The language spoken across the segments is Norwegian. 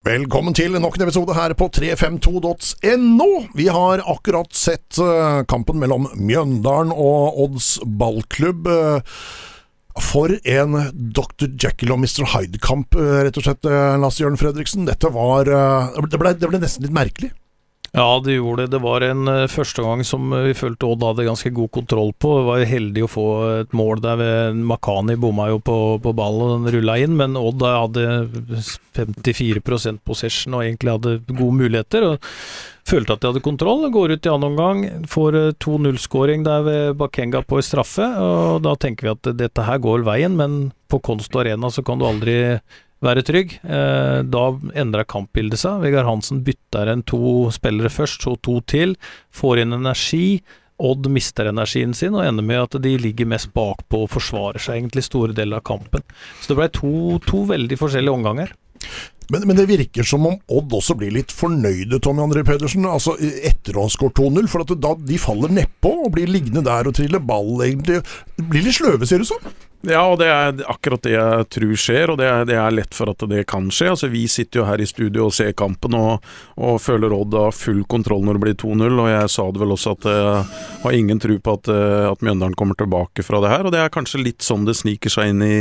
Velkommen til nok en episode her på 352.no. Vi har akkurat sett uh, kampen mellom Mjøndalen og Odds ballklubb. Uh, for en Dr. Jekyll og Mr. Hyde-kamp, uh, rett og slett, Lasse Jørn Fredriksen. Dette var det ble, det ble nesten litt merkelig. Ja, det gjorde det. Det var en uh, første gang som vi følte Odd hadde ganske god kontroll på. Vi var heldige å få et mål der ved Makani bomma jo på, på ballen og den rulla inn, men Odd hadde 54% possession og egentlig hadde gode muligheter. og Følte at de hadde kontroll. Går ut i annen omgang, får 2-0-skåring der ved Bakenga på straffe. og Da tenker vi at dette her går veien, men på Konsto Arena så kan du aldri være trygg. Eh, da endra kampbildet seg. Vegard Hansen bytter en to spillere først, så to til. Får inn energi. Odd mister energien sin og ender med at de ligger mest bakpå og forsvarer seg egentlig store deler av kampen. Så det ble to, to veldig forskjellige omganger. Men, men, det virker som om Odd også blir litt fornøyde, Tommy André Pedersen, altså etter å ha skåret 2-0. For da, de faller nedpå og blir liggende der og triller ball, egentlig. Blir litt sløve, ser det ut som. Ja, og det er akkurat det jeg tror skjer, og det er, det er, lett for at det kan skje. Altså, Vi sitter jo her i studio og ser kampen og, og føler Odd har full kontroll når det blir 2-0, og jeg sa det vel også at jeg har ingen tro på at, eh, at Mjøndalen kommer tilbake fra det her. Og det er kanskje litt sånn det sniker seg inn i,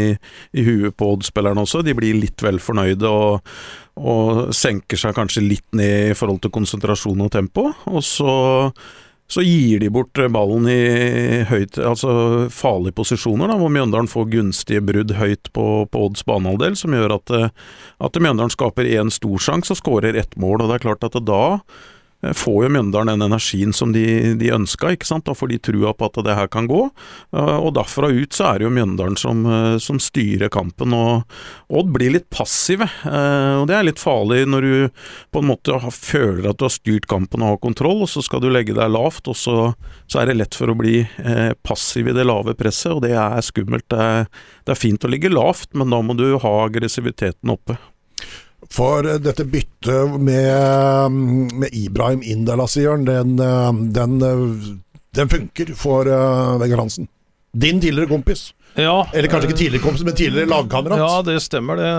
i huet på Odd-spillerne også. De blir litt vel fornøyde og, og senker seg kanskje litt ned i forhold til konsentrasjon og tempo. Og så så gir de bort ballen i høyt, altså farlige posisjoner, da, hvor Mjøndalen får gunstige brudd høyt på, på Odds banehalvdel, som gjør at, at Mjøndalen skaper én stor sjanse og skårer ett mål. og det er klart at da Eh, får jo Mjøndalen den energien som de, de ønska, ikke sant. Da får de trua på at det her kan gå. Eh, og derfra ut så er det jo Mjøndalen som, eh, som styrer kampen. Og Odd blir litt passive, og det er litt farlig når du på en måte føler at du har styrt kampen og har kontroll, og så skal du legge deg lavt, og så, så er det lett for å bli passiv i det lave presset, og det er skummelt. Det er, det er fint å ligge lavt, men da må du ha aggressiviteten oppe. For eh, dette byttet med, med Ibrahim Jørn, den, eh, den, eh, den, funker for Vegard Hansen. Din tidligere kompis. Ja, Eller kanskje ikke tidligere kompis, men tidligere lagkamerat? Ja, det stemmer det.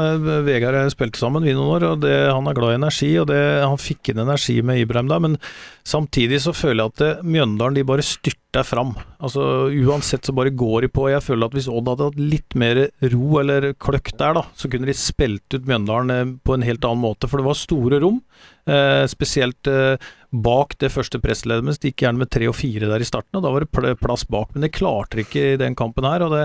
Vegard og jeg spilte sammen vi noen år, og det, han er glad i energi. og det, Han fikk inn energi med Ibrahim der, men samtidig så føler jeg at det, Mjøndalen de bare styrter fram. Altså Uansett så bare går de på. Jeg føler at hvis Odd hadde hatt litt mer ro eller kløkt der, da, så kunne de spilt ut Mjøndalen eh, på en helt annen måte. For det var store rom. Eh, spesielt eh, bak det første pressleddet, mens de gikk gjerne med tre og fire der i starten, og da var det plass bak. Men det klarte de ikke i den kampen her, og det,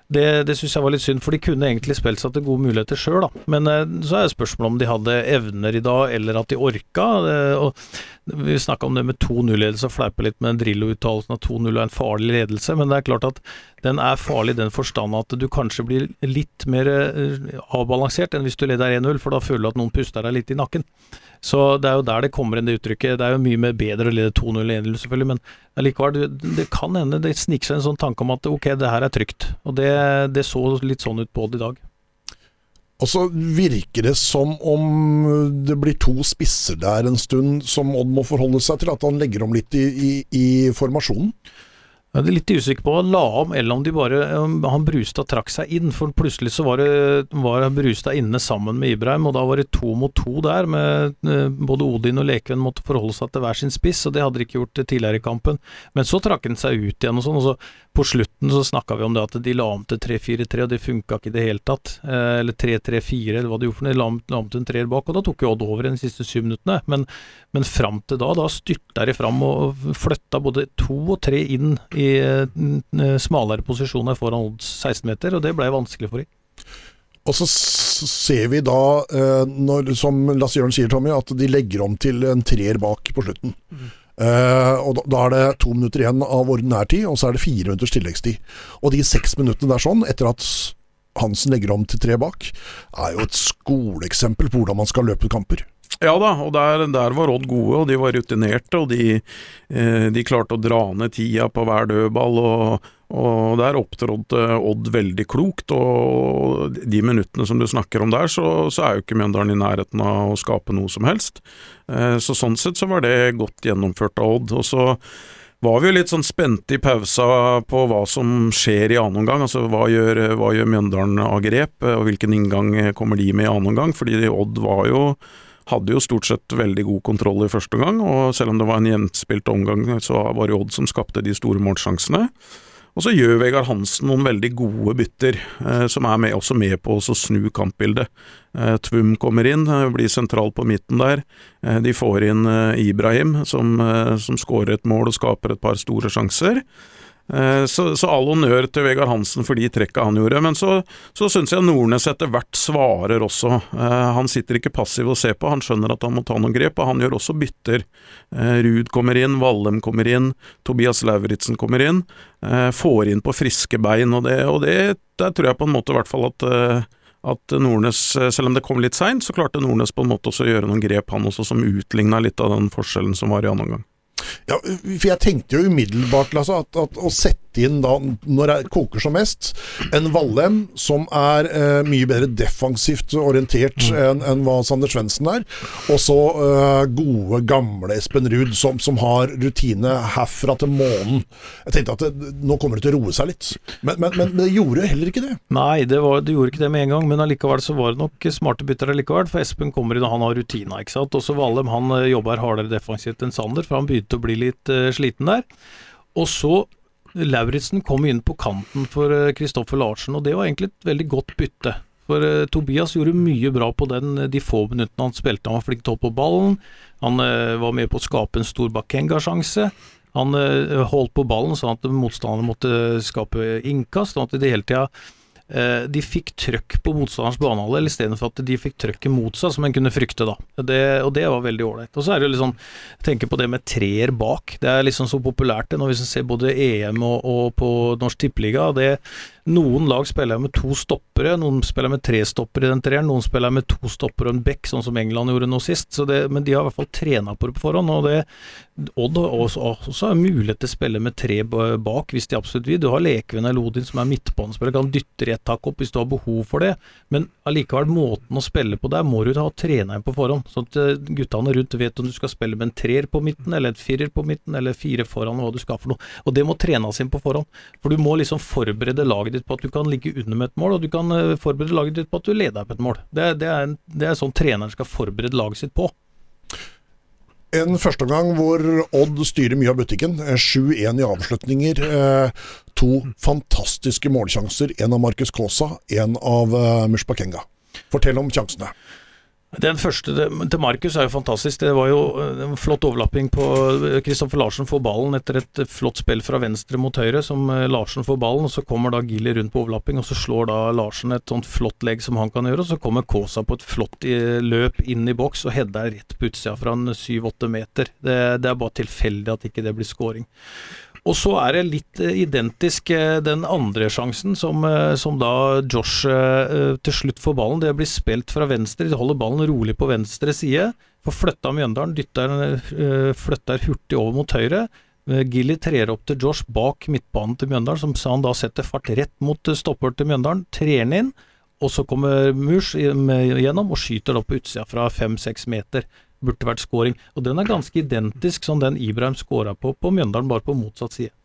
det, det syns jeg var litt synd, for de kunne egentlig spilt seg til gode muligheter sjøl, da. Men eh, så er spørsmålet om de hadde evner i dag, eller at de orka. Eh, og vi snakka om det med 2-0-ledelse og fleipa litt med Drillo-uttalelsen at 2-0 er en farlig ledelse, men det er klart at den er farlig i den forstand at du kanskje blir litt mer eh, avbalansert enn hvis du leder 1-0, for da føler du at noen puster deg litt i nakken. Så det er jo der det kommer inn det uttrykket. Det er jo mye mer bedre å lede 2-0 enn 1-0, selvfølgelig, men allikevel, det, det kan hende det sniker seg en sånn tanke om at ok, det her er trygt. Og det, det så litt sånn ut på det i dag. Og så virker det som om det blir to spisser der en stund, som Odd må forholde seg til. At han legger om litt i, i, i formasjonen. Jeg er litt usikker på om han la om, eller om de bare han Brustad trakk seg inn. For plutselig så var, det, var Brustad inne sammen med Ibrahim, og da var det to mot to der. med eh, Både Odin og Lekven måtte forholde seg til hver sin spiss, og det hadde de ikke gjort tidligere i kampen. Men så trakk han seg ut igjen og sånn. og så På slutten så snakka vi om det at de la om til 3-4-3, og det funka ikke i det hele tatt. Eh, eller 3-3-4, eller hva de gjorde for noe. De la om, la om til en treer bak, og da tok jo Odd over de siste syv minuttene. Men, men fram til da, da styrta de fram og flytta både to og tre inn i uh, smalere posisjoner foran odds 16 meter, og det ble vanskelig for dem. Og så ser vi da, uh, når, som Lasse Jørn sier, Tommy, at de legger om til en treer bak på slutten. Mm. Uh, og da, da, er det to minutter igjen av ordinær tid, og så er det fire minutters tilleggstid. Og de seks minuttene der sånn, etter at Hansen legger om til tre bak, er jo et skoleeksempel på hvordan man skal løpe kamper. Ja da, og der, der, var Odd gode, og de var rutinerte, og de, eh, de klarte å dra ned tida på hver dødball. og, og der opptrådte Odd veldig klokt, og de minuttene som du snakker om der, så, så er jo ikke Mjøndalen i nærheten av å skape noe som helst. Eh, så sånn sett så var det godt gjennomført av Odd. Og så var vi jo litt sånn spente i pausa på hva som skjer i annen omgang. Altså hva gjør, hva gjør Mjøndalen av grep, og hvilken inngang kommer de med i annen omgang? Fordi Odd var jo hadde jo stort sett veldig god kontroll i første omgang, og selv om det var en gjenspilt omgang, så var det Odd som skapte de store målsjansene. Og så gjør Vegard Hansen noen veldig gode bytter, eh, som er med, også med på å snu kampbildet. Eh, Tvum kommer inn, eh, blir sentral på midten der. Eh, de får inn eh, Ibrahim, som, eh, som skårer et mål og skaper et par store sjanser. Eh, Så, så all honnør til Vegard Hansen for de trekka han gjorde. Men så, så syns jeg Nordnes etter hvert svarer også. Eh, Han sitter ikke passiv og ser på, han skjønner at han må ta noen grep, og han gjør også bytter. Eh, Ruud kommer inn, Vallem kommer inn, Tobias Lauritzen kommer inn. Får inn på friske bein, og det, og det der tror jeg på en måte i hvert fall at at Nordnes, selv om det kom litt seint, så klarte Nordnes på en måte også å gjøre noen grep, han også, som utligna litt av den forskjellen som var i annen omgang. Ja, for jeg tenkte jo umiddelbart Lasse, at, at å sette inn da, når det koker som mest, en Vallem som er eh, mye bedre defensivt orientert enn en hva Sander Svendsen er, og så eh, gode, gamle Espen Ruud som, som har rutine herfra til månen. Jeg tenkte at det, nå kommer det til å roe seg litt, men, men, men det gjorde heller ikke det. Nei, det, var, det gjorde ikke det med en gang, men allikevel så var det nok smarte bytter allikevel. For Espen kommer inn og han har rutina, ikke sant. Også Vallem, han eh, jobber hardere defensivt enn Sander, for han begynte å bli litt eh, sliten der. Og så Lauritzen kom inn på kanten for Kristoffer Larsen, og det var egentlig et veldig godt bytte. For uh, Tobias gjorde mye bra på den, eh, de få minuttene han spilte. Han var flink til å på ballen, han uh, var med på å skape en stor Bakenga-sjanse. Han uh, holdt på ballen sånn at motstanderne måtte skape innkast, sånn at det hele tida eh, de fikk trøkk på motstanderens banehalvdel istedenfor at de fikk trøkket mot seg, som en kunne frykte da. Det, og det var veldig ålreit. Og så er det liksom tenker på det med treer bak. Det er liksom så populært det nå hvis en ser både EM og, og på Norsk Tippeliga. Det, noen lag spiller med to stoppere, noen spiller med tre stoppere i den treeren, noen spiller med to stoppere og en back, sånn som England gjorde nå sist. Det, men de har i hvert fall trena på det på forhånd. og det Odd har også, også mulighet til å spille med tre bak hvis de absolutt vil. Du har Lekven eller Odin som er midtbanespiller, kan dytte rett tak opp hvis du har behov for det. Men allikevel, måten å spille på der må du ha trena inn på forhånd. Sånn at eh, guttene rundt vet om du skal spille med en treer på midten, eller en firer på midten, eller fire foran, hva du skal for noe. Og det må trenes inn på forhånd. For du må liksom forberede laget på at du kan ligge under med et mål, og du kan eh, forberede laget ditt på at du leder på et mål. Det, det, er, en, det er sånn treneren skal forberede laget sitt på. En førsteomgang hvor Odd styrer mye av butikken. eh, 7-1 i avslutninger. eh, To fantastiske målsjanser. En av Markus Kaasa, en av Mushbakenga. Fortell om sjansene. Den første til Markus er jo fantastisk. Det var jo eh, en flott overlapping på Kristoffer Larsen får ballen etter et flott spill fra venstre mot høyre, som eh, Larsen får ballen, og så kommer da Gilly rundt på overlapping, og så slår da Larsen et sånt flott legg som han kan gjøre, og så kommer Kaasa på et flott eh, løp inn i boks og header rett på utsida fra en syv-åtte meter. Det, det er bare tilfeldig at ikke det blir scoring. Og så er det litt eh, identisk eh, den andre sjansen, som, eh, som da Josh til slutt får ballen. Det blir spilt fra venstre, de holder ballen rolig på venstre side. Får flytta Mjøndalen, dytter, flytter hurtig over mot høyre. Gilly trer opp til Josh bak midtbanen til Mjøndalen, som han da setter fart rett mot stopper til Mjøndalen. Trer den inn, og så kommer Murs gjennom og skyter da på utsida fra fem-seks meter. Burde vært scoring. Og den er ganske identisk som den Ibrahim scora på på Mjøndalen, bare på motsatt side.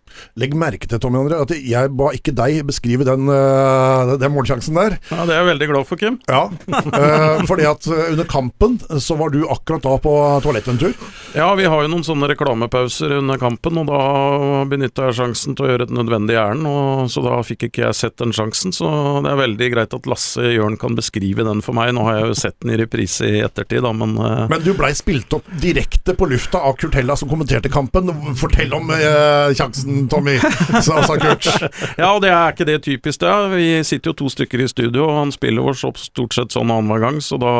Legg merke til, Tommy André, at jeg ba ikke deg beskrive den, eh, den målsjansen der. Ja, Det er jeg veldig glad for, Kim. Ja, eh, fordi at eh, under kampen så var du akkurat da på toalettet en tur. Ja, vi har jo noen sånne reklamepauser under kampen, og da benytta jeg sjansen til å gjøre et nødvendig ærend, så da fikk ikke jeg sett den sjansen. Så det er veldig greit at Lasse Jørn kan beskrive den for meg. Nå har jeg jo sett den i reprise i ettertid, da, men Men du blei spilt opp direkte på lufta av Kurt Hella som kommenterte kampen. Fortell om eh, sjansen, Tommy, sa, sa Kurt. Ja, og det er ikke det typisk det. Vi sitter jo to stykker i studio, og han spiller vår stort sett sånn annenhver gang, så da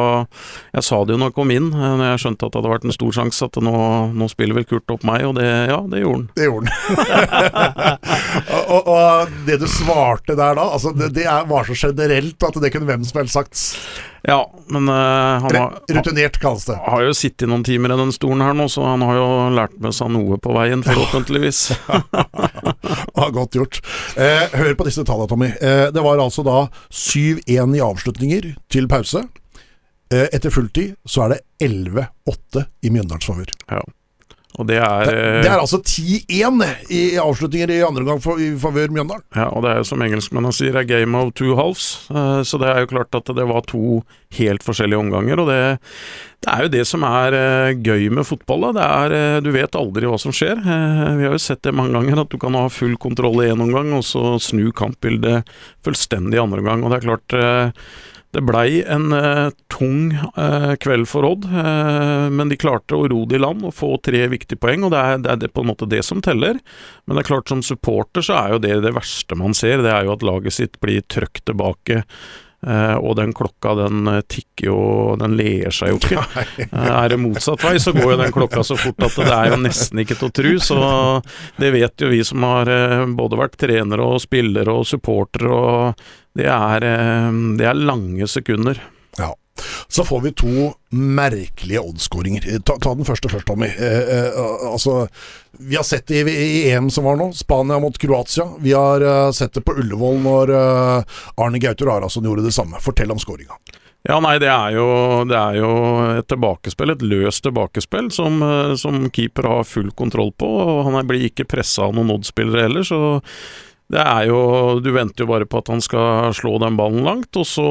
Jeg sa det jo når jeg kom inn, eh, når jeg skjønte at det hadde vært en stor sjanse, at nå, nå spiller vel Kurt opp meg, og det, ja, det gjorde han. Det gjorde han. og, og, og det du svarte der da, altså det, det er, var så generelt at det kunne hvem som helst sagt. Ja, men uh, han har, Rutinert kalles det. har jo sittet noen timer i den stolen her nå, så han har jo lært med seg noe på veien, forhåpentligvis. Ja, godt gjort. Eh, hør på disse tallene, Tommy. Eh, det var altså da 7-1 i avslutninger til pause. Eh, etter fulltid så er det 11-8 i Mjøndalens favør. Ja. Og det er, det, det er altså 10-1 i avslutninger i andre omgang i favør Mjøndalen. Ja, og det er jo som engelskmennene sier, a game of two halves. Uh, så det er jo klart at det var to helt forskjellige omganger. Og det, det er jo det som er uh, gøy med fotball. Da. Det er, du vet aldri hva som skjer. vi har jo sett det mange ganger, at du kan ha full kontroll i én omgang, og så snu kampbildet fullstendig i andre omgang. Og det er klart det blei en uh, tung uh, kveld for Odd, uh, men de klarte å ro det i land og få tre viktige poeng. og det er, det er, på en måte det som teller. Men det er klart som supporter så er jo det det verste man ser. Det er jo at laget sitt blir trøkt tilbake. Uh, og den klokka den tikker jo Den ler seg jo ikke. Uh, er det motsatt vei, så går jo den klokka så fort at det er jo nesten ikke til å tru. Så det vet jo vi som har både vært trenere og spillere og supportere og det er, eh, det er lange sekunder. Ja. Så får vi to merkelige oddskåringer. Ta, ta, den første først, Tommy. Eh, eh, altså, vi har sett det i, i, EM som var nå, Spania mot Kroatia. Vi har eh, sett det på Ullevål når uh, Arne Gauter Arason gjorde det samme. Fortell om skåringa. Ja, nei, det er, jo, det er, jo, et tilbakespill, et løst tilbakespill, som, som keeper har full kontroll på. og Han blir ikke pressa av noen Odd-spillere heller, så det er jo Du venter jo bare på at han skal slå den ballen langt, og så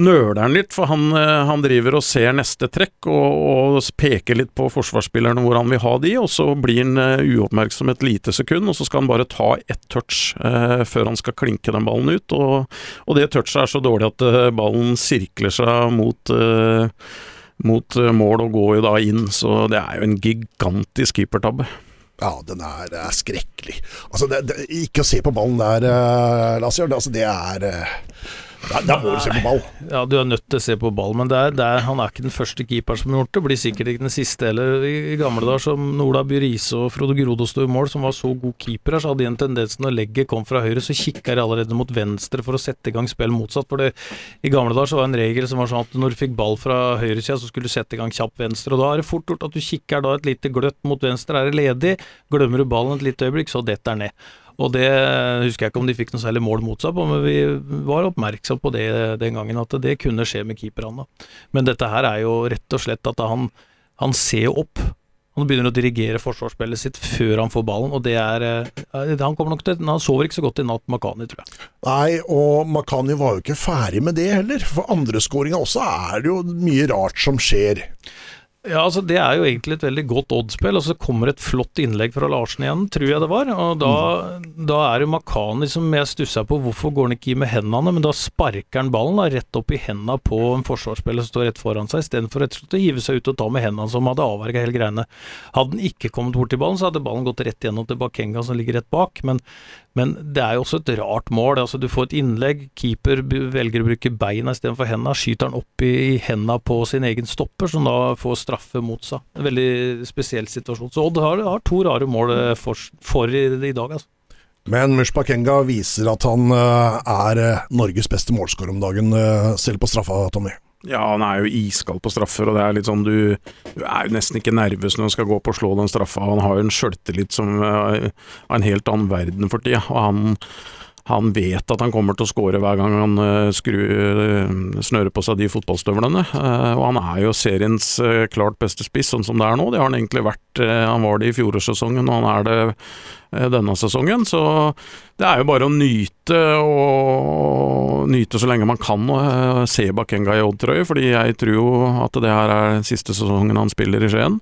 nøler han litt, for han, eh, han driver og ser neste trekk og, og, peker litt på forsvarsspillerne hvor han vil ha de, og så blir han uh, uoppmerksom et lite sekund, og så skal han bare ta ett touch uh, før han skal klinke den ballen ut. Og, og det touchet er så dårlig at uh, ballen sirkler seg mot mot mål og går jo da inn, så det er jo en gigantisk keepertabbe. Ja, den er, er skrekkelig. Altså, det, det, ikke å se på ballen der, uh, Lasse, altså, det er uh, der, da må du se på ball. Ja, du er nødt til å se på ball, men det er, det er, han er ikke den første keeperen som har gjort det. Blir sikkert ikke den siste heller. I, I, gamle dager som Nola By Riise og Frode Grodo sto i mål, som var så gode keepere, så hadde de en tendens når legget kom fra høyre, så kikka de allerede mot venstre for å sette i gang spill motsatt. For det, i gamle dager så var det en regel som var sånn at når du fikk ball fra høyresida, så skulle du sette i gang kjapp venstre. Og da er det fort gjort at du kikker da et lite gløtt mot venstre, er det ledig, glemmer du ballen et lite øyeblikk, så detter den ned. Og det husker jeg ikke om de fikk noe særlig mål mot seg på, men vi var oppmerksom på det den gangen, at det kunne skje med keeperne. Men dette her er jo rett og slett at han, han ser opp. Han begynner å dirigere forsvarsspillet sitt før han får ballen, og det er eh, Han kommer nok til Han sover ikke så godt i natt, Makani, tror jeg. Nei, og Makani var jo ikke ferdig med det heller. For andreskåringa også er det jo mye rart som skjer. Ja, altså Det er jo egentlig et veldig godt oddspill, og så kommer et flott innlegg fra Larsen igjen, tror jeg det var. og Da, mm. da er det Makani som jeg stussa på, hvorfor går han ikke i med hendene? Men da sparker han ballen da, rett opp i hendene på en forsvarsspiller som står rett foran seg, istedenfor å hive seg ut og ta med hendene, som hadde avverga hele greiene. Hadde han ikke kommet bort til ballen, så hadde ballen gått rett gjennom til Bakenga som ligger rett bak. Men men det er jo også et rart mål. altså Du får et innlegg, keeper velger å bruke beina istedenfor hendene. Skyter han opp i hendene på sin egen stopper, som da får straffe mot seg. En veldig spesiell situasjon. Så Odd har, har to rare mål eh, for, for i, i, dag, altså. Men Mushbakenga viser at han uh, er uh, Norges beste målskårer om dagen, selv på straffa, Tommy. Ja, han er jo iskald på straffer, og det er litt sånn du, du er jo nesten ikke nervøs når han skal gå opp og slå den straffa. Han har jo en sjøltillit som er av en helt annen verden for tida, og han han vet at han kommer til å skåre hver gang han uh, snører på seg de fotballstøvlene. Uh, og han er jo seriens klart beste spiss, sånn som det er nå. Det har han egentlig vært. han var det i fjorårssesongen, og han er det denne sesongen. Så det er jo bare å nyte, og nyte så lenge man kan og se Bakenga i Odd-trøye, fordi jeg tror jo at det her er siste sesongen han spiller i Skien.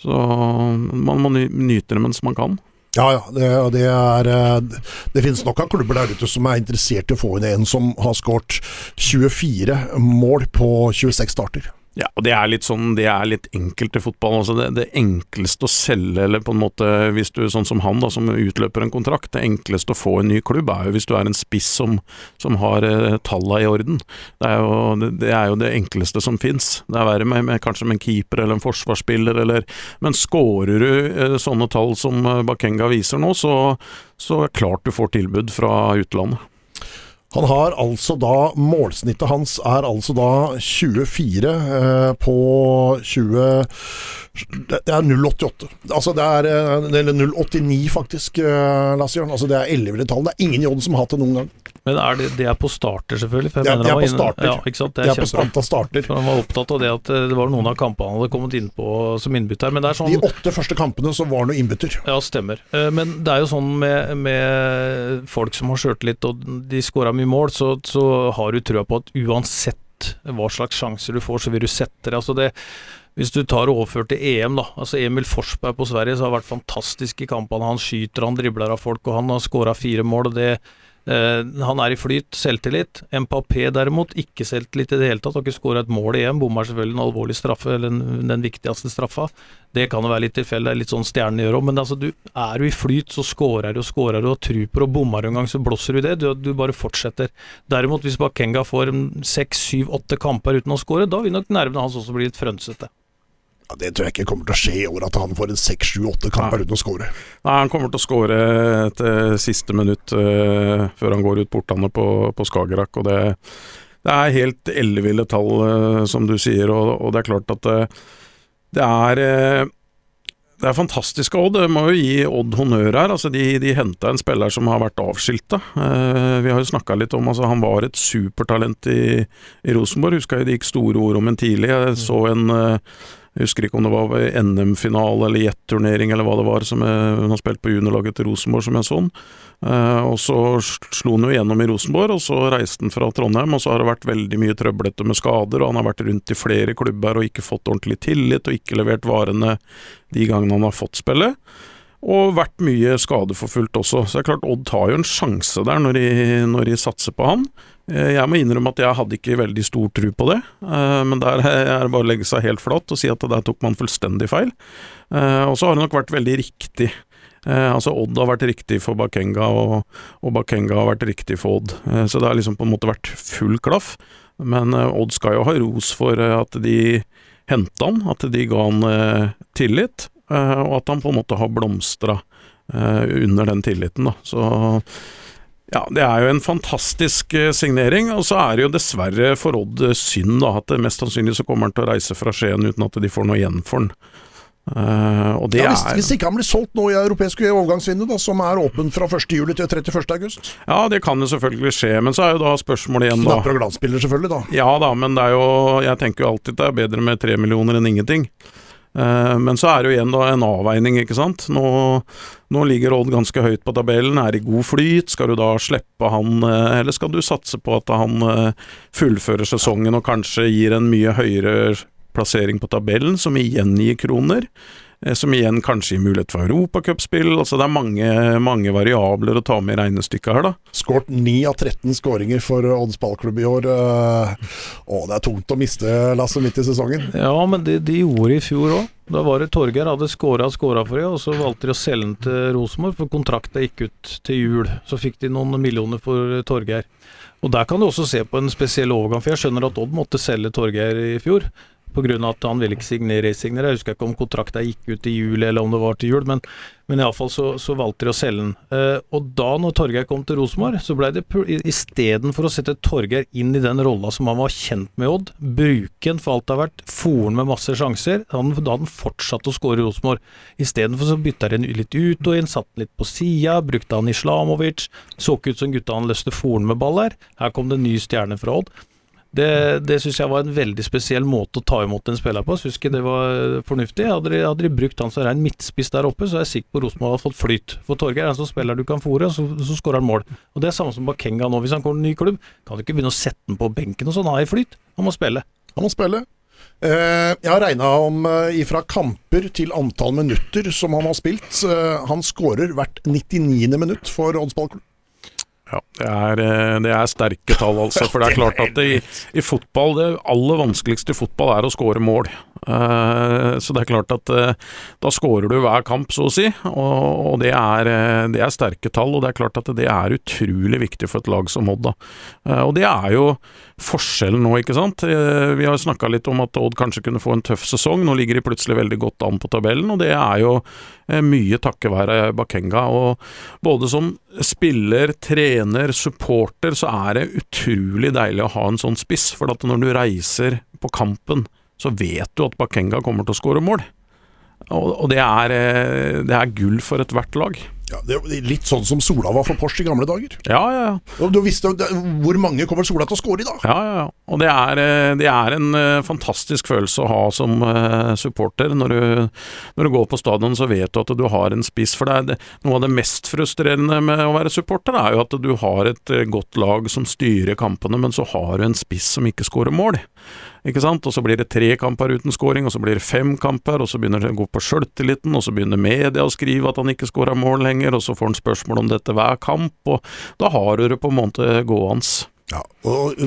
Så man må nyte det mens man kan. Ja, ja. Det, det, er, eh, det finnes nok av klubber der ute som er interessert i å få inn en som har skåret 24 mål på 26 starter. Ja, og det er litt sånn, det er litt enkelt i fotball. Altså det, det, enkleste å selge, eller på en måte hvis du sånn som han, da, som utløper en kontrakt, det enkleste å få en ny klubb er jo hvis du er en spiss som, som har eh, tallene i orden. Det er, jo, det er jo det enkleste som fins. Det er verre med, med, kanskje med en keeper eller en forsvarsspiller, eller Men skårer du eh, sånne tall som eh, Bakenga viser nå, så, så er det klart du får tilbud fra utlandet. Han har altså da Målsnittet hans er altså da 24 eh, på 20 Det er 0,88. Altså det er eh, Eller 0,89 faktisk, eh, Lasse Jørn. Altså det er elleville tall. Det er ingen Odd som har hatt det noen gang. Men er det, det er på starter, selvfølgelig? For jeg Ja, mener det er på inne- starter. Ja, ikke sant? Det Det er er på starter. For han var opptatt av det at eh, det var noen av kampene han hadde kommet inn på som innbytter. Men det er sånn De åtte første kampene så var han innbytter. Ja, stemmer. Eh, Men det er jo sånn med, med folk som har sjøltillit og de skåra mye mål, så, så har du trua på at uansett hva slags sjanser du får, så vil du sette det. Altså det hvis du tar og overfører til EM, da. altså Emil Forsberg på Sverige så har vært fantastisk i kampene. Han skyter, han dribler av folk, og han har skåra fire mål. og det Han er i flyt, selvtillit. Mbappé derimot, ikke selvtillit i det hele tatt. Har ikke skåra et mål i EM. Bommer selvfølgelig en alvorlig straffe, eller den, den viktigste straffa. Det kan jo være litt tilfeldig, litt sånn stjernene gjør òg, men altså, du, er du i flyt, så skårer du og skårer du og truper og bommer en gang, så blåser du det. Du, du bare fortsetter. Derimot, hvis Bakenga får seks, syv, åtte kamper uten å score, da vil nok nervene hans også bli litt frønsete. Ja, det tror jeg ikke kommer til å skje i år, at han får en seks, sju, åtte kamper uten å score. Nei, Han kommer til å skåre et eh, siste minutt uh, før han går ut portene på, på Skagerrak. og det, det er helt elleville tall, uh, som du sier, og, og det er klart at uh, det er det er fantastisk av Odd. Jeg må jo gi Odd honnør her. Altså, de de henta en spiller som har vært avskilta. Eh, vi har jo snakka litt om altså, Han var et supertalent i, i Rosenborg. Husker jeg det gikk store ord om en tidlig. Jeg så en eh, jeg husker ikke om det var NM-finale eller jet-turnering eller hva det var, som hun har spilt på juniorlaget til Rosenborg som jeg så den. Eh, og så slo han jo gjennom i Rosenborg, og så reiste han fra Trondheim, og så har det vært veldig mye trøblete med skader, og han har vært rundt i flere klubber og ikke fått ordentlig tillit, og ikke levert varene de gangene han har fått spille. Og vært mye skadeforfulgt også. Så det er klart Odd tar jo en sjanse der når de, når de satser på han. Eh, Jeg må innrømme at jeg hadde ikke veldig stor tro på det, eh, men der er det bare å legge seg helt flatt og si at der tok man fullstendig feil. Eh, Og så har det nok vært veldig riktig. Altså Odd har vært riktig for Bakenga, og, Bakenga har vært riktig for Odd. Så det har liksom på en måte vært full klaff. Men Odd skal jo ha ros for at de henta han, at de ga han tillit, og at han på en måte har blomstra under den tilliten. Da. Så ja, det er jo en fantastisk eh, signering, og så er det jo dessverre for Odd eh, synd da, at mest sannsynlig så kommer han til å reise fra Skien uten at de får noe igjen for han. Uh, og det Ja, hvis, er hvis ikke han blir solgt nå i europeisk overgangsvindu, som er åpen fra 1. juli til 31. august. Ja, det kan jo selvfølgelig skje, men så er jo da spørsmålet igjen, da. Knapper og glansbilder, selvfølgelig, da. Ja da, men det er jo Jeg tenker jo alltid det er bedre med tre millioner enn ingenting. Eh, men så er det jo igjen da en avveining, ikke sant. Nå, nå ligger Odd ganske høyt på tabellen, er i god flyt. Skal du da slippe han, eh, eller skal du satse på at han eh, fullfører sesongen og kanskje gir en mye høyere plassering på tabellen, som igjen gir kroner? Eh, Som igjen kanskje gir mulighet for europacupspill. Altså det er mange, mange variabler å ta med i regnestykket her, da. Skåret 9 av 13 skåringer for Odds ballklubb i år. Eh, Å, det er tungt å miste Lasse midt i sesongen. Ja, men det de gjorde i fjor òg. Da var det Torgeir hadde skåra og skåra for dem, og så valgte de å selge den til Rosenborg, for kontrakten gikk ut til jul. Så fikk de noen millioner for Torgeir. Og der kan du også se på en spesiell overgang, for jeg skjønner at Odd måtte selge Torgeir i fjor. Pga. at han ville ikke signere, resignere. Jeg husker ikke om kontrakta gikk ut i juli eller om det var til jul, men, men iallfall så, så valgte de å selge den. Eh, og da når Torgeir kom til Rosenborg, så blei det istedenfor å sette Torgeir inn i den rolla som han var kjent med Odd, bruke en for alt det har vært, foren med masse sjanser, da han fortsatte å skåre Rosenborg. Istedenfor så bytta de litt ut og inn, satt litt på sida, brukte han Islamovic, så ikke ut som gutta han løste foren med ball her. Her kom det en ny stjerne fra Odd. Det, det syns jeg var en veldig spesiell måte å ta imot en spiller på. Syns ikke det var fornuftig. Hadde de, hadde de brukt han som rein midtspiss der oppe, så er jeg sikker på Rosenborg hadde fått flyt. For Torgeir er en sånn spiller du kan fòre, og så, så skårer han mål. Og Det er samme som Bakenga nå. Hvis han kommer til en ny klubb, kan du ikke begynne å sette den på benken og sånn. Han er i flyt. Han må spille. Han må spille. Uh, jeg har regna om uh, ifra kamper til antall minutter som han har spilt. Uh, han skårer hvert 99. minutt for Odds ballklubb. Ja, det er, eh, det er sterke tall, altså. For det er klart at det, i, i fotball Det aller vanskeligste i fotball er å skåre mål. Eh, så det er klart at eh, da skårer du hver kamp, så å si. Og, det, er, eh, det er sterke tall, og det er klart at det er utrolig viktig for et lag som Odd. da. Og det er jo forskjellen nå, ikke sant. Vi har snakka litt om at Odd kanskje kunne få en tøff sesong. Nå ligger de plutselig veldig godt an på tabellen, og det er jo mye takket være Bakenga. Og både som spiller, trener, supporter, så er det utrolig deilig å ha en sånn spiss. For at når du reiser på kampen, så vet du at Bakenga kommer til å skåre mål. Og, det, er, eh, det er gull for ethvert lag. Ja, det er litt sånn som Sola var for Porsche i gamle dager. Ja, ja, ja. Du visste hvor mange kommer Sola til å score i dag? Ja, ja, ja. Og det er, eh, det er en eh, fantastisk følelse å ha som supporter. Når du, når du går på stadion så vet du at du har en spiss. For det er noe av det mest frustrerende med å være supporter, er jo at du har et godt lag som styrer kampene, men så har du en spiss som ikke skårer mål. Ikke sant? Og så blir det tre kamper uten scoring, og så blir det fem kamper, og så begynner det å gå på sjøltilliten, og så begynner media å skrive at han ikke skårer mål lenger, og så får han spørsmål om dette hver kamp, og da har du det på en måte gående. Ja, og uh,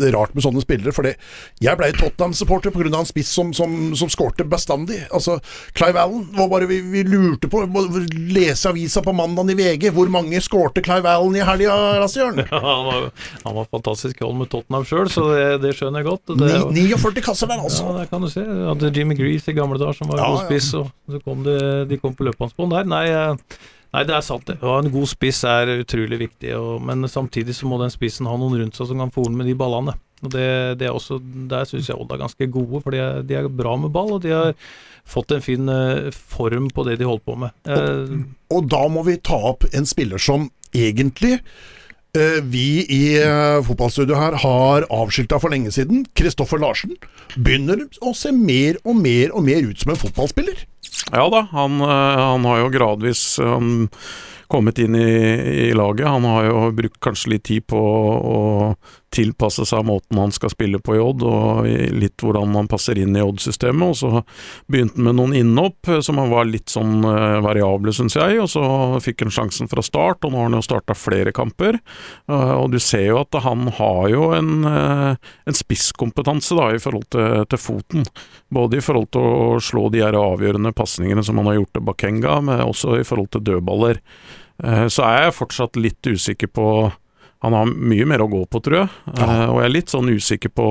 det er rart med sånne spillere, for jeg ble Tottenham-supporter pga. en spiss som, som, som skårte bestandig. Altså, Clive Allen var bare vi, vi lurte på Lese avisa på mandagen i VG. Hvor mange skårte Clive Allen i helga, Lasse-Jørn? Ja, han, var, han var fantastisk i hold med Tottenham sjøl, så det, det skjønner jeg godt. Det, Ni- 49 kasser der, altså. Ja, det kan du se. Jeg hadde Jimmy Grease i gamle dager som var Ja, god ja. spiss, og så kom det, de kom på løpebandsbånd der. Nei, eh, nei, det er sant det. Ha en god spiss er utrolig viktig, og, men samtidig så må den spissen ha noen rundt seg som kan fòre med de ballene. Og det, det er også, Der syns jeg Odd er ganske gode, for de er, de er bra med ball, og de har fått en fin eh, form på det de holder på med. Og, Og da må vi ta opp en spiller som egentlig eh, vi i eh, fotballstudio her har avskilta for lenge siden. Kristoffer Larsen begynner å se mer og mer og mer ut som en fotballspiller. Ja da, han, eh, han har jo gradvis han, kommet inn i, i laget. Han har jo brukt kanskje litt tid på å tilpasse seg måten han skal spille på i Odd, og litt hvordan han passer inn i Odd-systemet. Og så begynte han med noen innhopp som som var litt sånn eh, variable, syns jeg. Og så fikk han sjansen fra start, og nå har han jo starta flere kamper. Eh, og du ser jo at han har jo en, eh, en spisskompetanse da, i forhold til, til foten. Både i forhold til å slå de her avgjørende pasningene som han har gjort til Bakenga, men også i forhold til dødballer. Eh, Så er jeg fortsatt litt usikker på Han har mye mer å gå på, tror jeg. Eh, Og jeg er litt sånn usikker på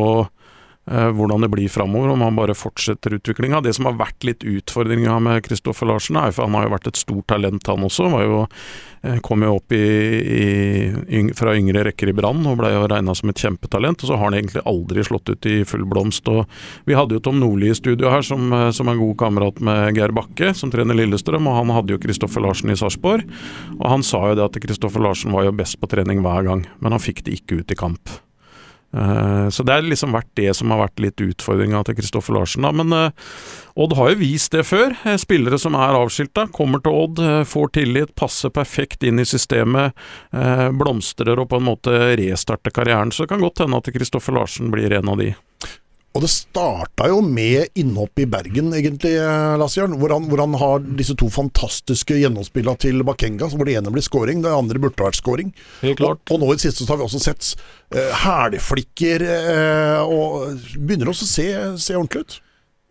hvordan det blir framover, om han bare fortsetter utviklinga. Det som har vært litt utfordringa med Kristoffer Larsen, er for han har jo vært et stort talent, han også. Var jo, eh, kom jo opp i, i, fra yngre rekker i Brann og ble jo regna som et kjempetalent. Og så har han egentlig aldri slått ut i full blomst. Og vi hadde jo Tom Nordli i studio her, som, eh, som er god kamerat med Geir Bakke, som trener Lillestrøm, og han hadde jo Kristoffer Larsen i Sarpsborg. Og han sa jo det at Kristoffer Larsen var jo best på trening hver gang, men han fikk det ikke ut i kamp. Eh, Så det har liksom vært det som har vært litt utfordringa til Kristoffer Larsen. Da. Men eh, Odd har jo vist det før. Eh, Spillere som er avskilta, kommer til Odd, får tillit, passer perfekt inn i systemet, blomstrer og på en måte restarter karrieren. Så det kan godt hende at Kristoffer Larsen blir en av de. Og det starta jo med innhopp i Bergen, egentlig, eh, Lasse-Jørn. Hvor, han- hvor han har disse to fantastiske gjennomspillene til Bakenga. Hvor det ene blir scoring, det andre burde vært scoring. Klart. Og, og nå i det siste så har vi også sett uh, hælflikker eh, og begynner også å se, se ordentlig ut.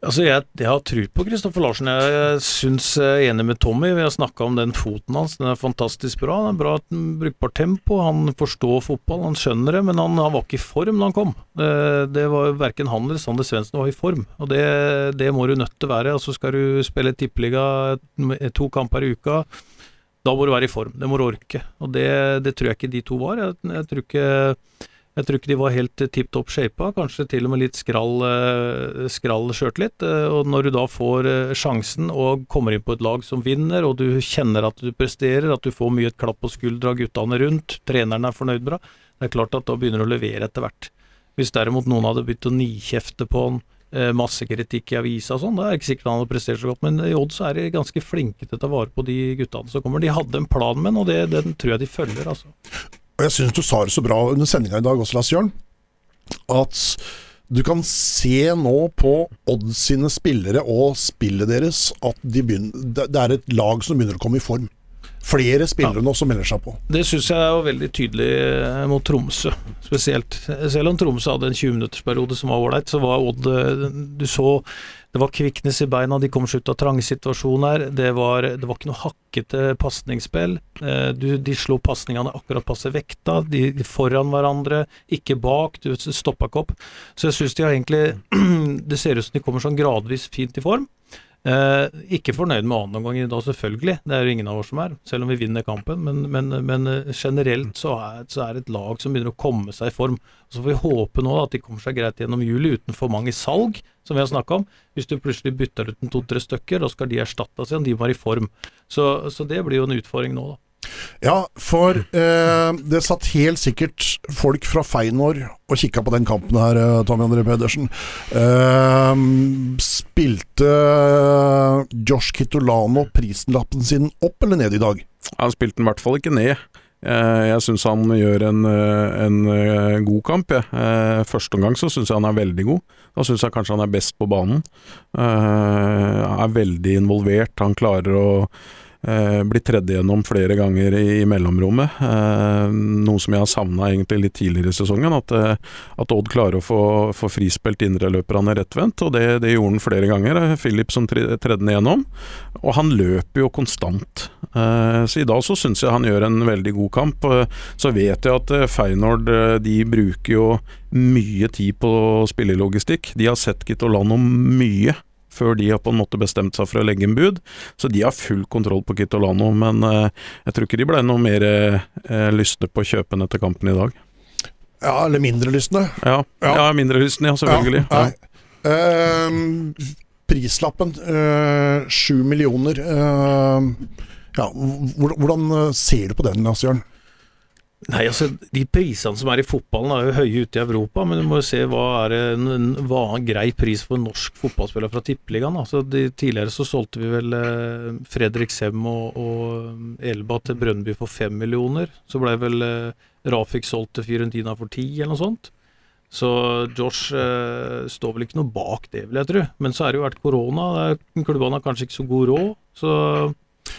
Altså jeg, jeg har tro på Kristoffer Larsen. Jeg syns jeg er enig med Tommy. Vi har snakka om den foten hans. Den er fantastisk bra. Den er bra brukbart tempo. Han forstår fotball, han skjønner det. Men han, han var ikke i form da han kom. Det, det var Verken han eller Sander Svendsen var i form. Og det, det må du nødt til å være. Altså Skal du spille tippeliga to kamper i uka, da må du være i form. Det må du orke. Og det, det tror jeg ikke de to var. Jeg, jeg tror ikke jeg tror ikke de var helt tipp topp shapa, kanskje til og med litt skrall, eh, skrall sjøltillit. eh, Og når du da får eh, sjansen og kommer inn på et lag som vinner, og du kjenner at du presterer, at du får mye et klapp på skuldra, guttene rundt, treneren er fornøyd med deg, det er klart at da begynner du å levere etter hvert. Hvis derimot noen hadde begynt å nikjefte på han, masse kritikk i avisa og sånn, da er det ikke sikkert han hadde prestert så godt. Men i Odd så er de ganske flinke til å ta vare på de guttene som kommer. De hadde en plan med han, og det, den tror jeg de følger, altså. Og jeg syns du sa det så bra under sendinga i dag også, Lars Jørn, at du kan se nå på Odd sine spillere og spillet deres at de begynner, det er et lag som begynner å komme i form. Flere spillere nå som melder seg på. Det syns jeg var veldig tydelig eh, mot Tromsø, spesielt. Selv om Tromsø hadde en 20-minuttersperiode som var ålreit, så var Odd eh, Du så det var kviknes i beina, de kom seg ut av trangsituasjoner. Det var, det var ikke noe hakkete pasningsspill. Eh, De slo pasningene akkurat passe vekta, de, de foran hverandre, ikke bak. Du stoppa ikke opp. Så jeg syns de har egentlig Det ser ut som de kommer sånn gradvis fint i form. Eh, ikke fornøyd med andreomgang i dag, selvfølgelig. Det er jo ingen av oss som er, selv om vi vinner kampen. Men, men, men eh, generelt så er, så er, det et lag som begynner å komme seg i form. Så får vi håpe nå at de kommer seg greit gjennom juli uten for mange salg, som vi har snakka om. Hvis du plutselig bytter ut en to-tre stykker, da skal de erstattes igjen. De var i form. Så, så det blir jo en utfordring nå, da. Ja, for eh, det satt helt sikkert folk fra Feinor og kikka på den kampen her, eh, Tommy André Pedersen. Eh, spilte Josh Kitolano prislappen sin opp eller ned i dag? Han spilte den i hvert fall ikke ned. Eh, jeg syns han gjør en, eh, en god kamp. Ja. Første omgang så syns jeg han er veldig god. Da syns jeg kanskje han er best på banen. Er veldig involvert. Han klarer å eh, blitt tredd igjennom flere ganger i, i mellomrommet. Eh, noe som jeg har savna litt tidligere i sesongen. At, eh, at Odd klarer å få, få frispilt indreløperne rettvendt, og det, det, gjorde han flere ganger. Eh, Philip som tredde den igjennom. Og han løper jo konstant. Eh, så i dag så syns jeg han gjør en veldig god kamp. så vet jeg at Feinord de bruker jo mye tid på spillelogistikk. De har sett Kitolano mye før de har på en måte bestemt seg for å legge en bud. Så de har full kontroll på Kitolano, men uh, jeg tror ikke de ble noe mer uh, lystne på å kjøpe den etter kampen i dag. Ja, eller mindre lystne. Ja, ja. ja mindre lystne, ja, selvfølgelig. Ja, uh, prislappen, sju millioner. ja, hvordan ser du på den, Lars Jørn? Nei, altså De prisene som er i fotballen er jo høye ute i Europa, men du må jo se hva er en, er en grei pris for en norsk fotballspiller fra Tippeligaen. Altså, tidligere så solgte vi vel eh, Fredrik Sem og, og Elba til Brønnby for fem millioner. Så ble vel eh, Rafik solgt til Fiorentina for ti, eller noe sånt. Så Josh eh, står vel ikke noe bak det, vil jeg tro. Men så er det jo vært korona, klubbene har kanskje ikke så god råd. Så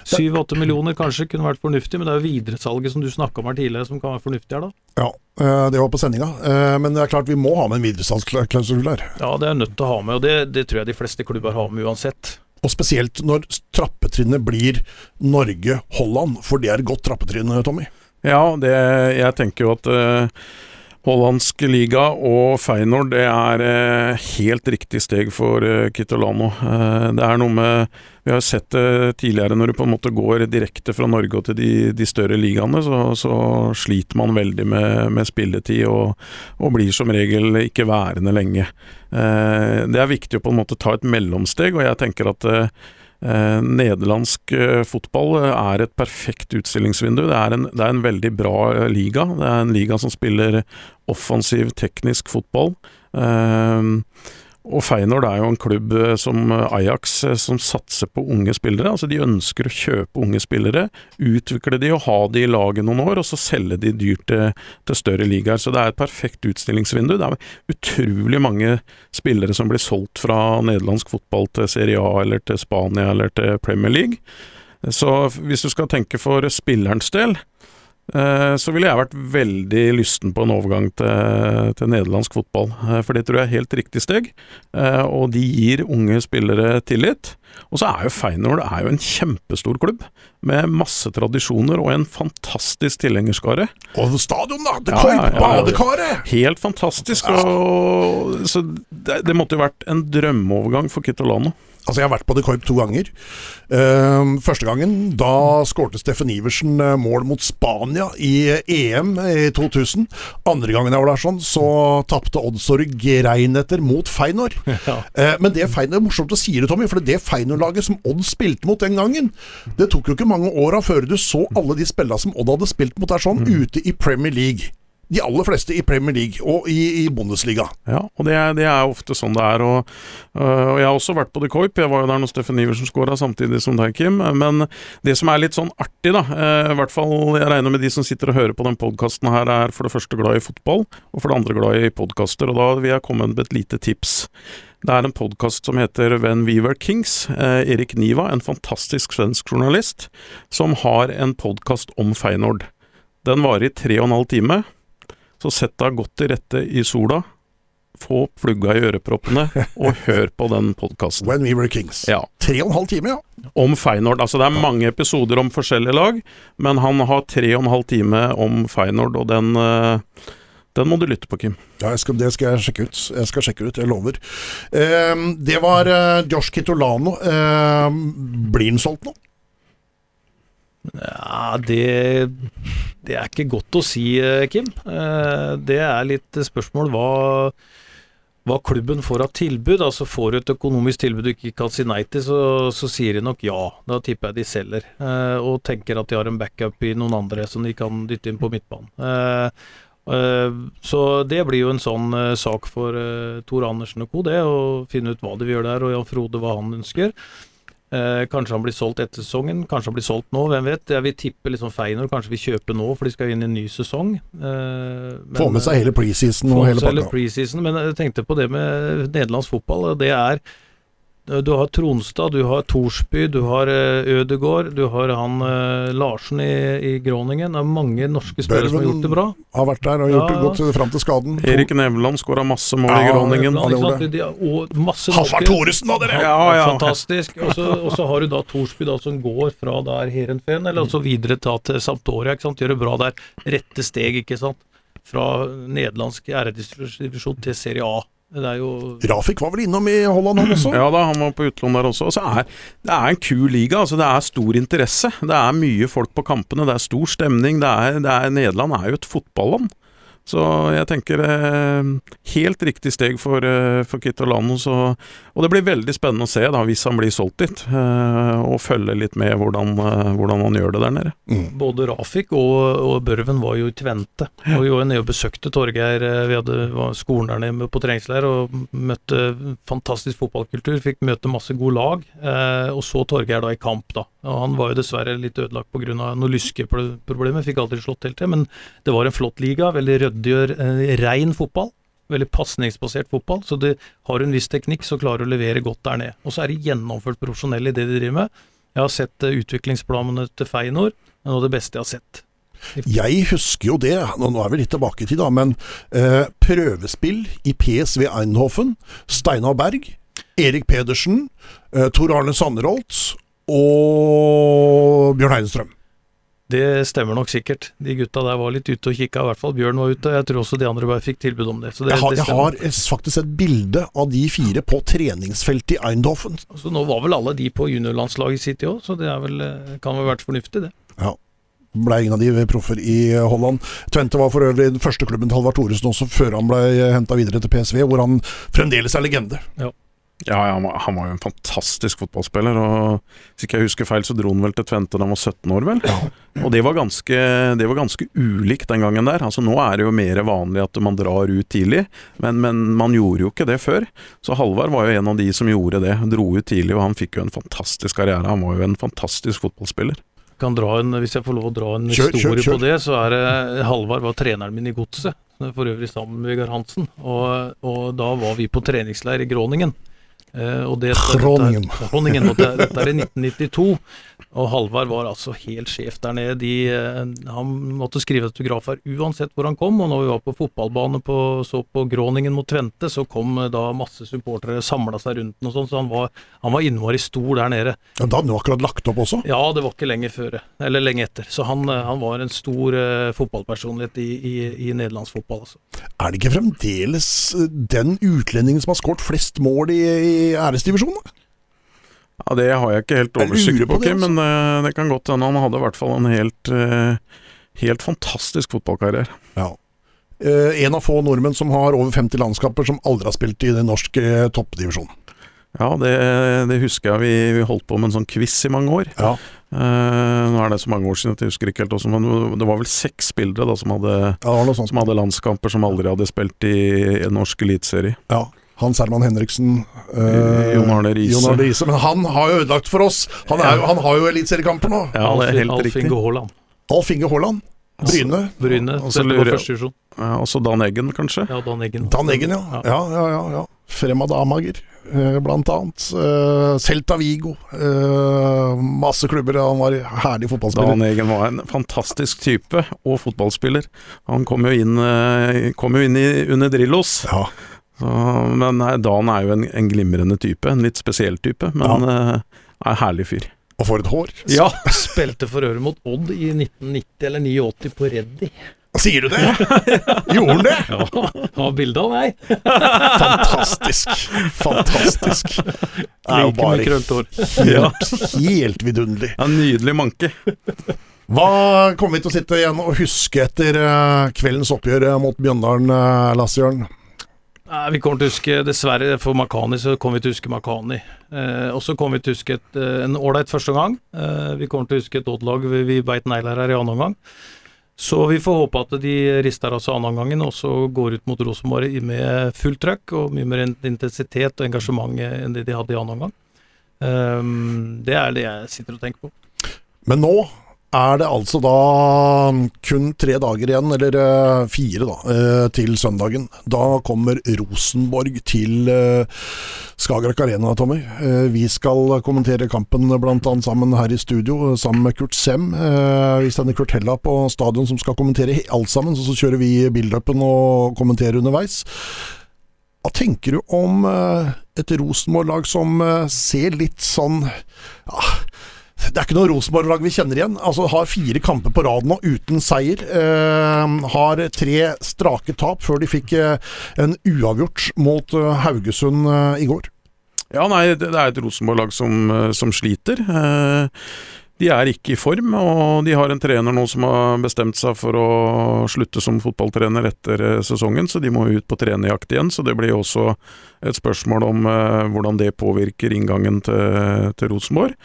Syv-åtte millioner kanskje kunne vært fornuftig, men det er jo videresalget som du snakka om her tidligere som kan være fornuftig her, da. Ja, eh, det var på sendinga, eh, men det er klart vi må ha med en videresalgsklausul der. Ja, det er nødt til å ha med, og det, det tror jeg de fleste klubber har med uansett. Og spesielt når trappetrinnet blir Norge-Holland, for det er et godt trappetrinn, Tommy? Ja, det, jeg tenker jo at uh Hollandsk liga og Feyenoord det er eh, helt riktig steg for eh, Kitolano. Eh, det er noe med Vi har sett det tidligere, når du på en måte går direkte fra Norge til de, de større ligaene, så, så, sliter man veldig med, med spilletid og, og, blir som regel ikke værende lenge. Det er viktig å på en måte ta et mellomsteg, og jeg tenker at nederlandsk eh, fotball eh, er et perfekt utstillingsvindu. Det er, en, det er, en, veldig bra eh, liga. Det er en liga som spiller offensiv, teknisk fotball. Eh, og Feyenoord er jo en klubb eh, som eh, Ajax eh, som satser på unge spillere. Altså De ønsker å kjøpe unge spillere, utvikle de og ha de i laget noen år, og så selge de dyrt til, til større ligaer. Så det er et perfekt utstillingsvindu. Det er utrolig mange spillere som blir solgt fra nederlandsk fotball til Serie A eller til Spania eller til Premier League. Så hvis du skal tenke for spillerens del, så ville jeg vært veldig lysten på en overgang til, til nederlandsk fotball. Eh, for det tror jeg er helt riktig steg, eh, og de gir unge spillere tillit. Og så er jo Feyenoord er jo en kjempestor klubb, med masse tradisjoner og en fantastisk tilhengerskare. Og stadion, da! Det ja, badekaret! Helt fantastisk. Og, så det, det måtte jo vært en drømmeovergang for Kitolano. Altså, jeg har vært på The Corp to ganger. Uh, første gangen, da skårte Steffen Iversen uh, mål mot Spania i EM i 2000. Andre gangen jeg var der sånn, så tapte Oddsorg grein etter mot Feinor. Ja. Uh, men det Feinor, er morsomt å si det, Tommy, for det Feinor-laget som Odd spilte mot den gangen, det tok jo ikke mange åra før du så alle de spillene som Odd hadde spilt mot der sånn, mm. ute i Premier League de aller fleste i Premier League og i, i Bundesliga. Ja, og det er, det er, ofte sånn det er. Og, øh, og, Jeg har også vært på The Coip, jeg var jo der når Steffen Iversen skåra samtidig som deg, Kim. Men det som er litt sånn artig, da, øh, i hvert fall jeg regner med de som sitter og hører på den podkasten her, er for det første glad i fotball, og for det andre glad i podkaster. Og da vil jeg komme med et lite tips. Det er en podkast som heter When We Were Kings. Eh, Erik Niva, en fantastisk svensk journalist, som har en podkast om Feyenoord. Den varer i tre og en halv time. Så sett deg godt til rette i sola, få plugga i øreproppene, og hør på den podkasten. When We Were Kings. Ja. Tre og en halv time, ja. Om Feinord. Altså det er mange episoder om forskjellige lag, men han har tre og en halv time om Feinord, og den uh, Den må du lytte på, Kim. Ja, skal, det skal jeg sjekke ut. Jeg skal sjekke ut, jeg lover. Eh, det var eh, Josh Kitolano. Eh, blir han solgt nå? Ja, det, det er ikke godt å si, eh, Kim. Eh, Det er litt spørsmål hva, hva klubben får av tilbud. Altså Får du et økonomisk tilbud du ikke kan si nei til, så, så sier de nok ja. Da tipper jeg de selger. eh, Og tenker at de har en backup i noen andre som de kan dytte inn på midtbanen. Så det blir jo en sånn sak for Tor Andersen og co. Det å finne ut hva de vil gjøre der, og Jan Frode hva han ønsker. Eh, kanskje han blir solgt etter sesongen, kanskje han blir solgt nå, hvem vet. Jeg vil tippe liksom Feinor kanskje vil kjøpe nå, for de skal inn i en ny sesong. Eh, Få med seg hele preseason og hele pakka. preseason, men jeg tenkte på det med nederlandsk fotball. Det er Du har Tronstad, du har Torsby, du har eh, Ødegård, du har han eh, Larsen i, i Groningen. Det er mange norske spillere som har gjort det bra. Har vært der og gjort ja, Ja. godt fram til skaden. Erik Nevland skåra masse mål Ja, i Groningen. De- og masse Halvard Thoresen, da, dere! Ja, ja. Fantastisk. Og så- har du da Torsby, da, som går fra der Heerenveen, eller altså videre ta til Sampdoria. ikke sant? Gjør det bra der. Rette steg, ikke sant. Fra nederlandsk æredisvisjon til Serie A. Det er jo Rafik var vel innom i Holland, han også? Ja da, han var på utlån der også. Og er det er en kul liga. altså Det er stor interesse. Det er mye folk på kampene. Det er stor stemning. Det er, det er, Nederland er jo et fotballand. Så jeg tenker eh, helt riktig steg for, eh, for Kitolano. Så, og det blir veldig spennende å se da, hvis han blir solgt dit, eh, og følge litt med hvordan, eh, hvordan han gjør det der nede. Mm. Både Rafik og, og Børven var jo i Tvente. Og vi var jo nede og besøkte Torgeir. eh, Vi hadde var skolen der nede på treningsleir og møtte fantastisk fotballkultur. Fikk møte masse gode lag. Eh, og så Torgeir da i kamp, da. Og han var jo dessverre litt ødelagt pga. noen lyskeproblemer. Fikk aldri slått helt til. Men det var en flott liga. Veldig ryddig og eh, rein fotball. Veldig pasningsbasert fotball. Så det har en viss teknikk, så klarer du å levere godt der nede. Og så er de gjennomført profesjonelle i det de driver med. Jeg har sett eh, utviklingsplanene til Feinor. Det er noe av det beste jeg har sett. Jeg husker jo det, nå er vi litt tilbake i tid da, men eh, prøvespill i PSV Einhofen. Steinar Berg, Erik Pedersen, eh, Tor Arne Sanderholt og Bjørn Heidenstrøm. Det stemmer nok sikkert. De gutta der var litt ute og kikka, i hvert fall Bjørn var ute. Jeg tror også de andre bare fikk tilbud om det. Det, Jeg har, det jeg har eh, faktisk et bilde av de fire på treningsfeltet i Eindhoven. Så nå var vel alle de på juniorlandslaget i City òg, så det er vel, eh, kan vel vært fornuftig, det. Ja. Ble ingen av de proffer i eh, Holland. Tvente var for øvrig den første klubben til Halvard Thoresen også, før han ble henta videre til PSV, hvor han fremdeles er legende. Ja, ja han, var, han var jo en fantastisk fotballspiller. Og Hvis ikke jeg husker feil, så dro han vel til Tvente da han var 17 år, vel. Og det var, ganske, det var ganske ulikt den gangen der. Altså Nå er det jo mer vanlig at man drar ut tidlig, men, men man gjorde jo ikke det før. Så Halvard var jo en av de som gjorde det. Dro ut tidlig, og han fikk jo en fantastisk karriere. Han var jo en fantastisk fotballspiller. Kan dra en, hvis jeg får lov å dra en Kjør, kjør, historie kjør. på det, så er det Halvard var treneren min i Godset. For øvrig sammen med Vegard Hansen. Og, og da var vi på treningsleir i Groningen. Eh, og det, Groningen. Dette, Groningen, og det, dette er i 1992. Og Halvard var altså helt sjef der nede. De, eh, han måtte skrive autografer uansett hvor han kom. Og når vi var på fotballbane på, så på Groningen mot Tvente, så kom eh, da masse supportere samla seg rundt den og sånn. Så han var, han var innmari stor der nede. Ja, da hadde han akkurat lagt opp også. Ja, det var ikke lenge før, eller lenge etter. Så han, han var en stor uh, fotballpersonlighet i, i, i nederlandsfotball. Altså. Er det ikke fremdeles den utlendingen som har skåret flest mål i, i æresdivisjonen? da? Ja, Det har jeg ikke helt oversikt på det, altså. men uh, det kan godt hende. Han hadde i hvert fall en helt, uh, helt fantastisk fotballkarriere. Ja. Uh, en av få nordmenn som har over 50 landskamper som aldri har spilt i den norske toppdivisjonen. Ja, det, det husker jeg vi, vi holdt på med en sånn quiz i mange år. Ja. Nå er det så mange år siden at jeg husker ikke helt også, men det var vel seks spillere da som hadde, Ja, som hadde landskamper som aldri hadde spilt i en norsk eliteserie. Ja. Hans Herman Henriksen. eh, Jon Arne Riise. Jon Arne Riise. Men han har jo ødelagt for oss! Han, er, jo- han har jo eliteseriekamper nå. Ja, det er helt Alf riktig. Inge Haaland. Alf Inge Haaland. Bryne. Bryne. og så lurer var jeg- første divisjon. Også Dan Eggen, kanskje. Ja, Dan Eggen. Dan Eggen, ja. Ja, ja, ja. ja. Fremad Amager, eh, blant annet. Eh, Celta Vigo. Eh, masse klubber. Han var herlig fotballspiller. Dan Eggen var en fantastisk type, og fotballspiller. Han kom jo inn, eh, kom jo inn i, under Drillos. Ja. Så, men nei, Dan er jo en, en glimrende type, en litt spesiell type, men eh, er en herlig fyr. Og for et hår. Ja, spilte for øvrig mot Odd i 1990 eller 89 på Reddy. Sier du det? Gjorde han det? Ja, har bilde av meg. Fantastisk. Fantastisk. Det er jo bare helt, helt vidunderlig. Ja, nydelig manke. Hva kommer vi til å sitte igjen og huske etter eh, kveldens oppgjør eh, mot Bjøndalen, uh, Lasse Jørn? Nei, vi kommer til å huske, Dessverre for Makani, så kommer vi til å huske Makani. Eh, og så kommer vi til å huske et, eh, en ålreit første omgang. Eh, vi kommer til å huske et Odd-lag vi, vi beit negler her i annen omgang. Så vi får håpe at de rister av seg annen omgangen og så går ut mot Rosenborg med fullt trøkk og mye mer intensitet og engasjement enn det de hadde i annen omgang. Um, det er det jeg sitter og tenker på. Men nå er det altså da kun tre dager igjen, eller eh, fire da, eh, til søndagen. Da kommer Rosenborg til eh, Skagerrak Arena, Tommy. Vi skal kommentere kampen annet sammen her i studio, sammen med Kurt Sem. Vi sender Kurt Hella på stadion som skal kommentere alt sammen, så kjører vi build-upen og kommenterer underveis. Hva tenker du om et Rosenborg-lag som ser litt sånn ja, det er ikke noe Rosenborg-lag vi kjenner igjen. Altså Har fire kamper på rad nå uten seier. Eh, har tre strake tap før de fikk eh, en uavgjort mot eh, Haugesund eh, i går. Ja, nei, det det er et Rosenborg-lag som, eh, som sliter. Eh, De er ikke i form, og de har en trener nå som har bestemt seg for å slutte som fotballtrener etter eh, sesongen, så de må ut på trenerjakt igjen. Så det blir også et spørsmål om eh, hvordan det påvirker inngangen til, til Rosenborg.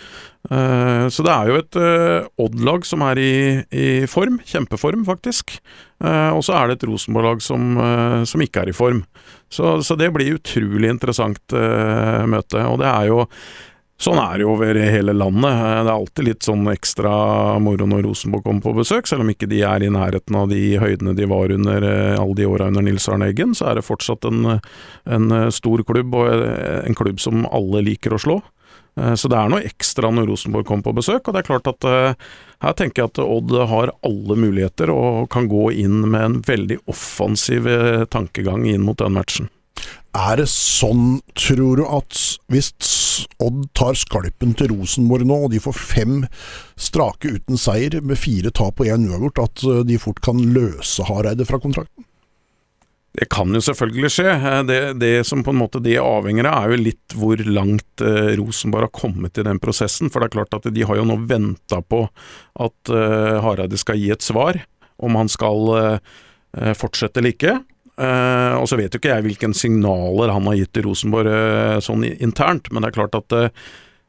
Eh, så det er jo et eh, Odd-lag som er i, i form, kjempeform faktisk. Eh, og så er det et Rosenborg-lag som, eh, som ikke er i form. Så, så det blir utrolig interessant møte. Og det er jo Sånn er det jo over hele landet. Eh, Det er alltid litt sånn ekstra moro når Rosenborg kommer på besøk, selv om ikke de er i nærheten av de høydene de var under eh, alle de åra under Nils Arne Eggen, så er det fortsatt en, en eh, stor klubb, og en klubb som alle liker å slå. Så det er noe ekstra når Rosenborg kommer på besøk, og det er klart at her tenker jeg at Odd har alle muligheter og kan gå inn med en veldig offensiv tankegang inn mot den matchen. Er det sånn, tror du, at hvis Odd tar skalpen til Rosenborg nå, og de får fem strake uten seier med fire tap og én uavgjort, at eh, de fort kan løse Hareide fra kontrakten? Det kan jo selvfølgelig skje. Eh, Det, det som på en måte det avhenger av, er jo litt hvor langt eh, Rosenborg har kommet i den prosessen. For det er klart at de har jo nå venta på at Hareide skal gi et svar, om han skal fortsette eller ikke. Eh, og så vet jo ikke jeg hvilke signaler han har gitt til Rosenborg uh, sånn internt, men det er klart at uh,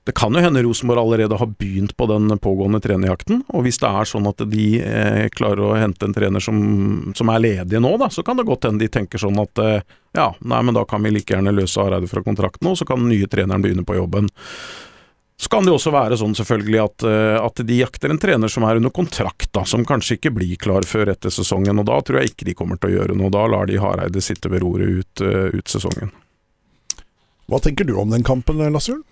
det kan jo hende Rosenborg allerede har begynt på den pågående trenerjakten. Og hvis det er sånn at de klarer å hente en trener som, som er ledig nå, da, så kan det godt hende de tenker sånn at ja, nei, men da kan vi like gjerne løse Hareide fra kontrakten, og så kan den nye treneren begynne på jobben. Så kan det også være sånn selvfølgelig at, eh, at de jakter en trener som er under kontrakt, da, som kanskje ikke blir klar før etter sesongen. og Da tror jeg ikke de kommer til å gjøre noe. Da lar de Hareide sitte ved roret ut, eh, ut sesongen. Hva tenker du om den kampen, Lasse Jørn?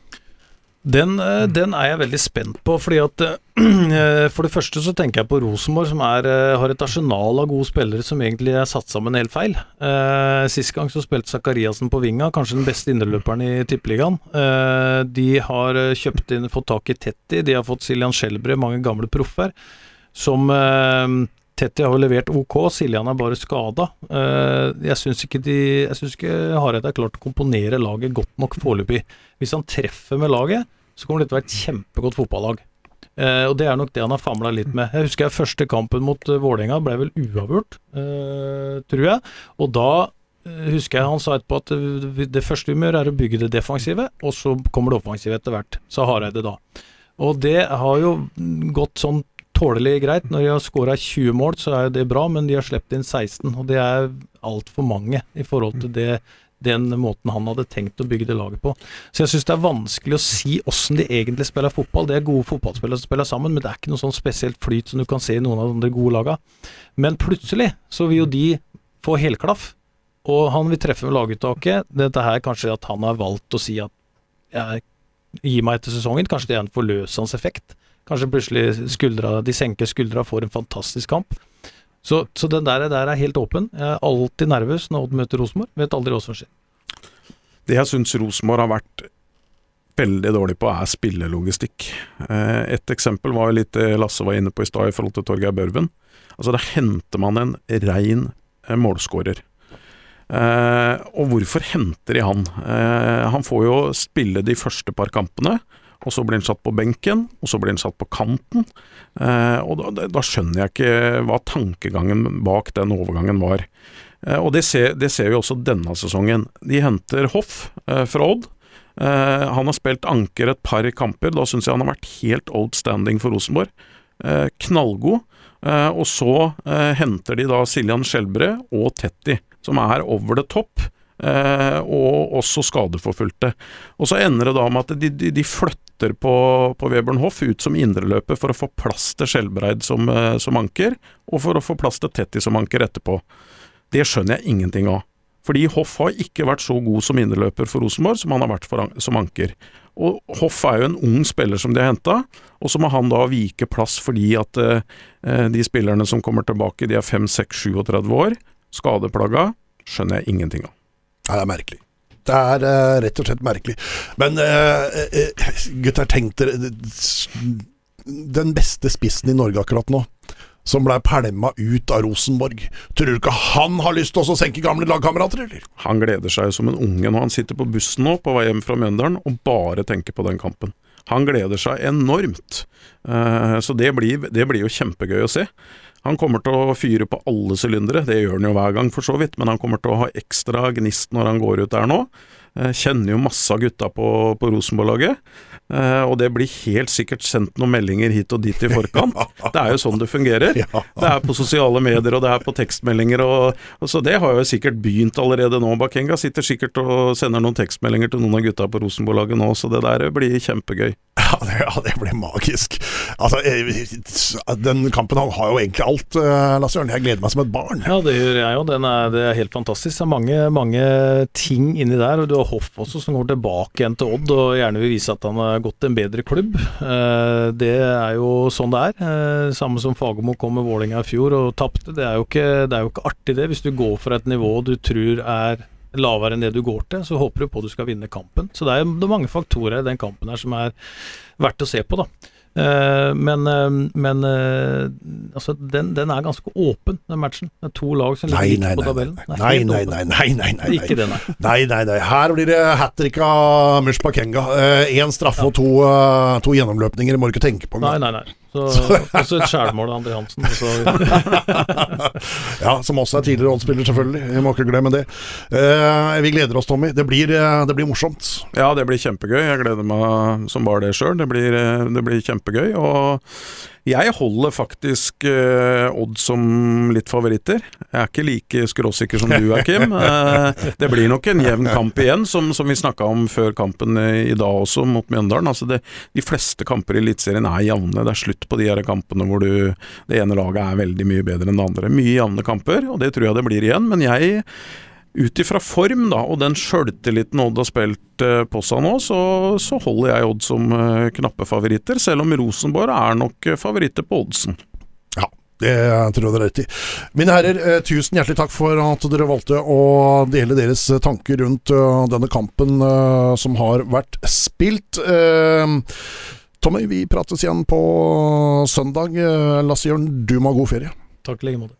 Den, eh, den er jeg veldig spent på, fordi at eh, For det første så tenker jeg på Rosenborg, som er, eh, har et arsenal av gode spillere som egentlig er satt sammen helt feil. Eh, Sist gang så spilte Zakariassen på vinga, kanskje den beste indreløperen i Tippeligaen. Eh, de har eh, kjøpt inn, fått tak i Tetti, de har fått Siljan Skjelbre, mange gamle proffer, som eh, Tetti har levert ok, Siljan er bare skada. Eh, jeg syns ikke, de, jeg synes ikke Hareide har klart å komponere laget godt nok foreløpig. Hvis han treffer med laget, så kommer det til å være et kjempegodt fotballag. Eh, og det er nok det han har famla litt med. Jeg husker jeg første kampen mot uh, Vålerenga ble vel uavgjort, eh, tror jeg. Og da husker jeg han sa etterpå at eh, det første vi må gjøre er å bygge det defensive, og så kommer det offensive etter hvert. Sa Hareide da. Og det har jo gått sånn tålelig greit. Når de har skåra 20 mål, så er jo det bra, men de har sluppet inn 16, og det er altfor mange i forhold til det den måten han hadde tenkt å bygge det laget på. Så jeg syns det er vanskelig å si åssen de egentlig spiller fotball. Det er gode fotballspillere som spiller sammen, men det er ikke noe sånn spesielt flyt som du kan se i noen av de andre gode laga. Men plutselig så vil jo de få helklaff, og han vil treffe med laguttaket. Dette her kanskje at han har valgt å si at jeg gir meg etter sesongen. Kanskje det er en forløsende effekt. Kanskje plutselig skuldra, de senker skuldra, får en fantastisk kamp. Så, så den der, der er helt åpen. Jeg er alltid nervøs når Odd møter Rosenborg. Vet aldri hva som skjer. Det jeg syns Rosenborg har vært veldig dårlig på, er spillelogistikk. Eh, et eksempel var litt Lasse var inne på i stad i forhold til Torgeir Børven. Altså Da henter man en rein eh, målskårer. Eh, og hvorfor henter de han? Han får jo spille de første par kampene. Og så blir han satt på benken, og så blir han satt på kanten. Eh, og da, da, skjønner jeg ikke hva tankegangen bak den overgangen var. Eh, og det ser, det ser, vi også denne sesongen. De henter Hoff eh, fra Odd. Han har spilt anker et par kamper. Da syns jeg han har vært helt outstanding for Rosenborg. Knallgod. og så henter de da Siljan Skjelbre og Tetti, som er over the top. Eh, og også skadeforfulgte. Og så ender det da med at de, de, de flytter på, på Webern Hoff ut som indreløper for å få plass til Skjelbreid som, eh, som, anker, og for å få plass til Tetti som anker etterpå. Det skjønner jeg ingenting av. Fordi Hoff har ikke vært så god som indreløper for Rosenborg som han har vært for, som anker. Og Hoff er jo en ung spiller som de har henta, og så må han da vike plass fordi at eh, eh de spillerne som kommer tilbake, de er 5-6-37 år, skadeplagga, skjønner jeg ingenting av. Det er merkelig. Det er uh, rett og slett merkelig. Men uh, uh, gutter, tenk dere Den beste spissen i Norge akkurat nå, som blei pælma ut av Rosenborg. Tror du ikke han har lyst til å senke gamle lagkamerater, eller? Han gleder seg som en unge når han sitter på bussen nå på vei hjem fra Mjøndalen og bare tenker på den kampen. Han gleder seg enormt. så det blir, det blir jo kjempegøy å se. Han kommer til å fyre på alle sylindere, det gjør han jo hver gang for så vidt, men han kommer til å ha ekstra gnist når han går ut der nå. Eh, kjenner jo masse av gutta på, på Rosenborg-laget, eh, og det blir helt sikkert sendt noen meldinger hit og dit i forkant. Det er jo sånn det fungerer. Det er på sosiale medier, og det er på tekstmeldinger, og, og så det har jo sikkert begynt allerede nå. Bakenga sitter sikkert og sender noen tekstmeldinger til noen av gutta på Rosenborg-laget nå, så det der blir kjempegøy. Ja det, ja, det, blir magisk. Altså, eh, Den kampen har jo egentlig alt, Lasse Jørn. Jeg gleder meg som et barn. Ja, det gjør jeg jo. det er helt fantastisk. Det er mange, mange ting inni der. og Du har Hoff også, som går tilbake igjen til Odd og gjerne vil vise at han har gått til en bedre klubb. Eh, det er jo sånn det er. Samme som Fagermo kom med Vålerenga i fjor og tapte. Det, det, er jo ikke artig, det. Hvis du går for et nivå du tror er lavere enn det du går til, så håper du på at du skal vinne kampen. Så det er, det er mange faktorer i den kampen her som er verdt å se på, da. Uh, men, uh, men uh, altså, den, den, er ganske åpen, den matchen. Det er to lag som ligger nei, på tabellen. Nei nei nei, nei, nei, nei, Ikke det, nei. Nei. Her blir det hat trick av Mush Bakenga. Én straffe ja. og to, to, gjennomløpninger, må du ikke tenke på. Nei, nei, nei. Så, også et skjærmål av André Hansen. ja, som også er tidligere Odd-spiller, selvfølgelig. Jeg må ikke glemme det. Uh, vi gleder oss, Tommy. Det blir, eh, det blir, morsomt. Ja, det blir kjempegøy. Jeg gleder meg som bare det sjøl. Det, eh, det, blir kjempegøy. Og jeg holder faktisk uh, Odd som litt favoritter. Jeg er ikke like skråsikker som du er, Kim. Uh, det blir nok en jevn kamp igjen, som, som vi snakka om før kampen i dag også, mot Mjøndalen. Altså det, de fleste kamper i Eliteserien er jevne. Det er slutt på de her kampene hvor du, det ene laget er veldig mye bedre enn det andre. Mye jevne kamper, og det tror jeg det blir igjen. Men jeg ut ifra form da, og den sjøltilliten Odd har spilt eh, på seg nå, så, så, holder jeg Odd som eh, knappe favoritter, selv om Rosenborg er nok eh, favoritter på oddsen. Ja, det tror jeg dere er rett i. Mine herrer, tusen hjertelig takk for at dere valgte å dele deres tanker rundt denne kampen som har vært spilt. Tommy, vi prates igjen på søndag. Lasse Jørn, du må ha god ferie. Takk i like måte.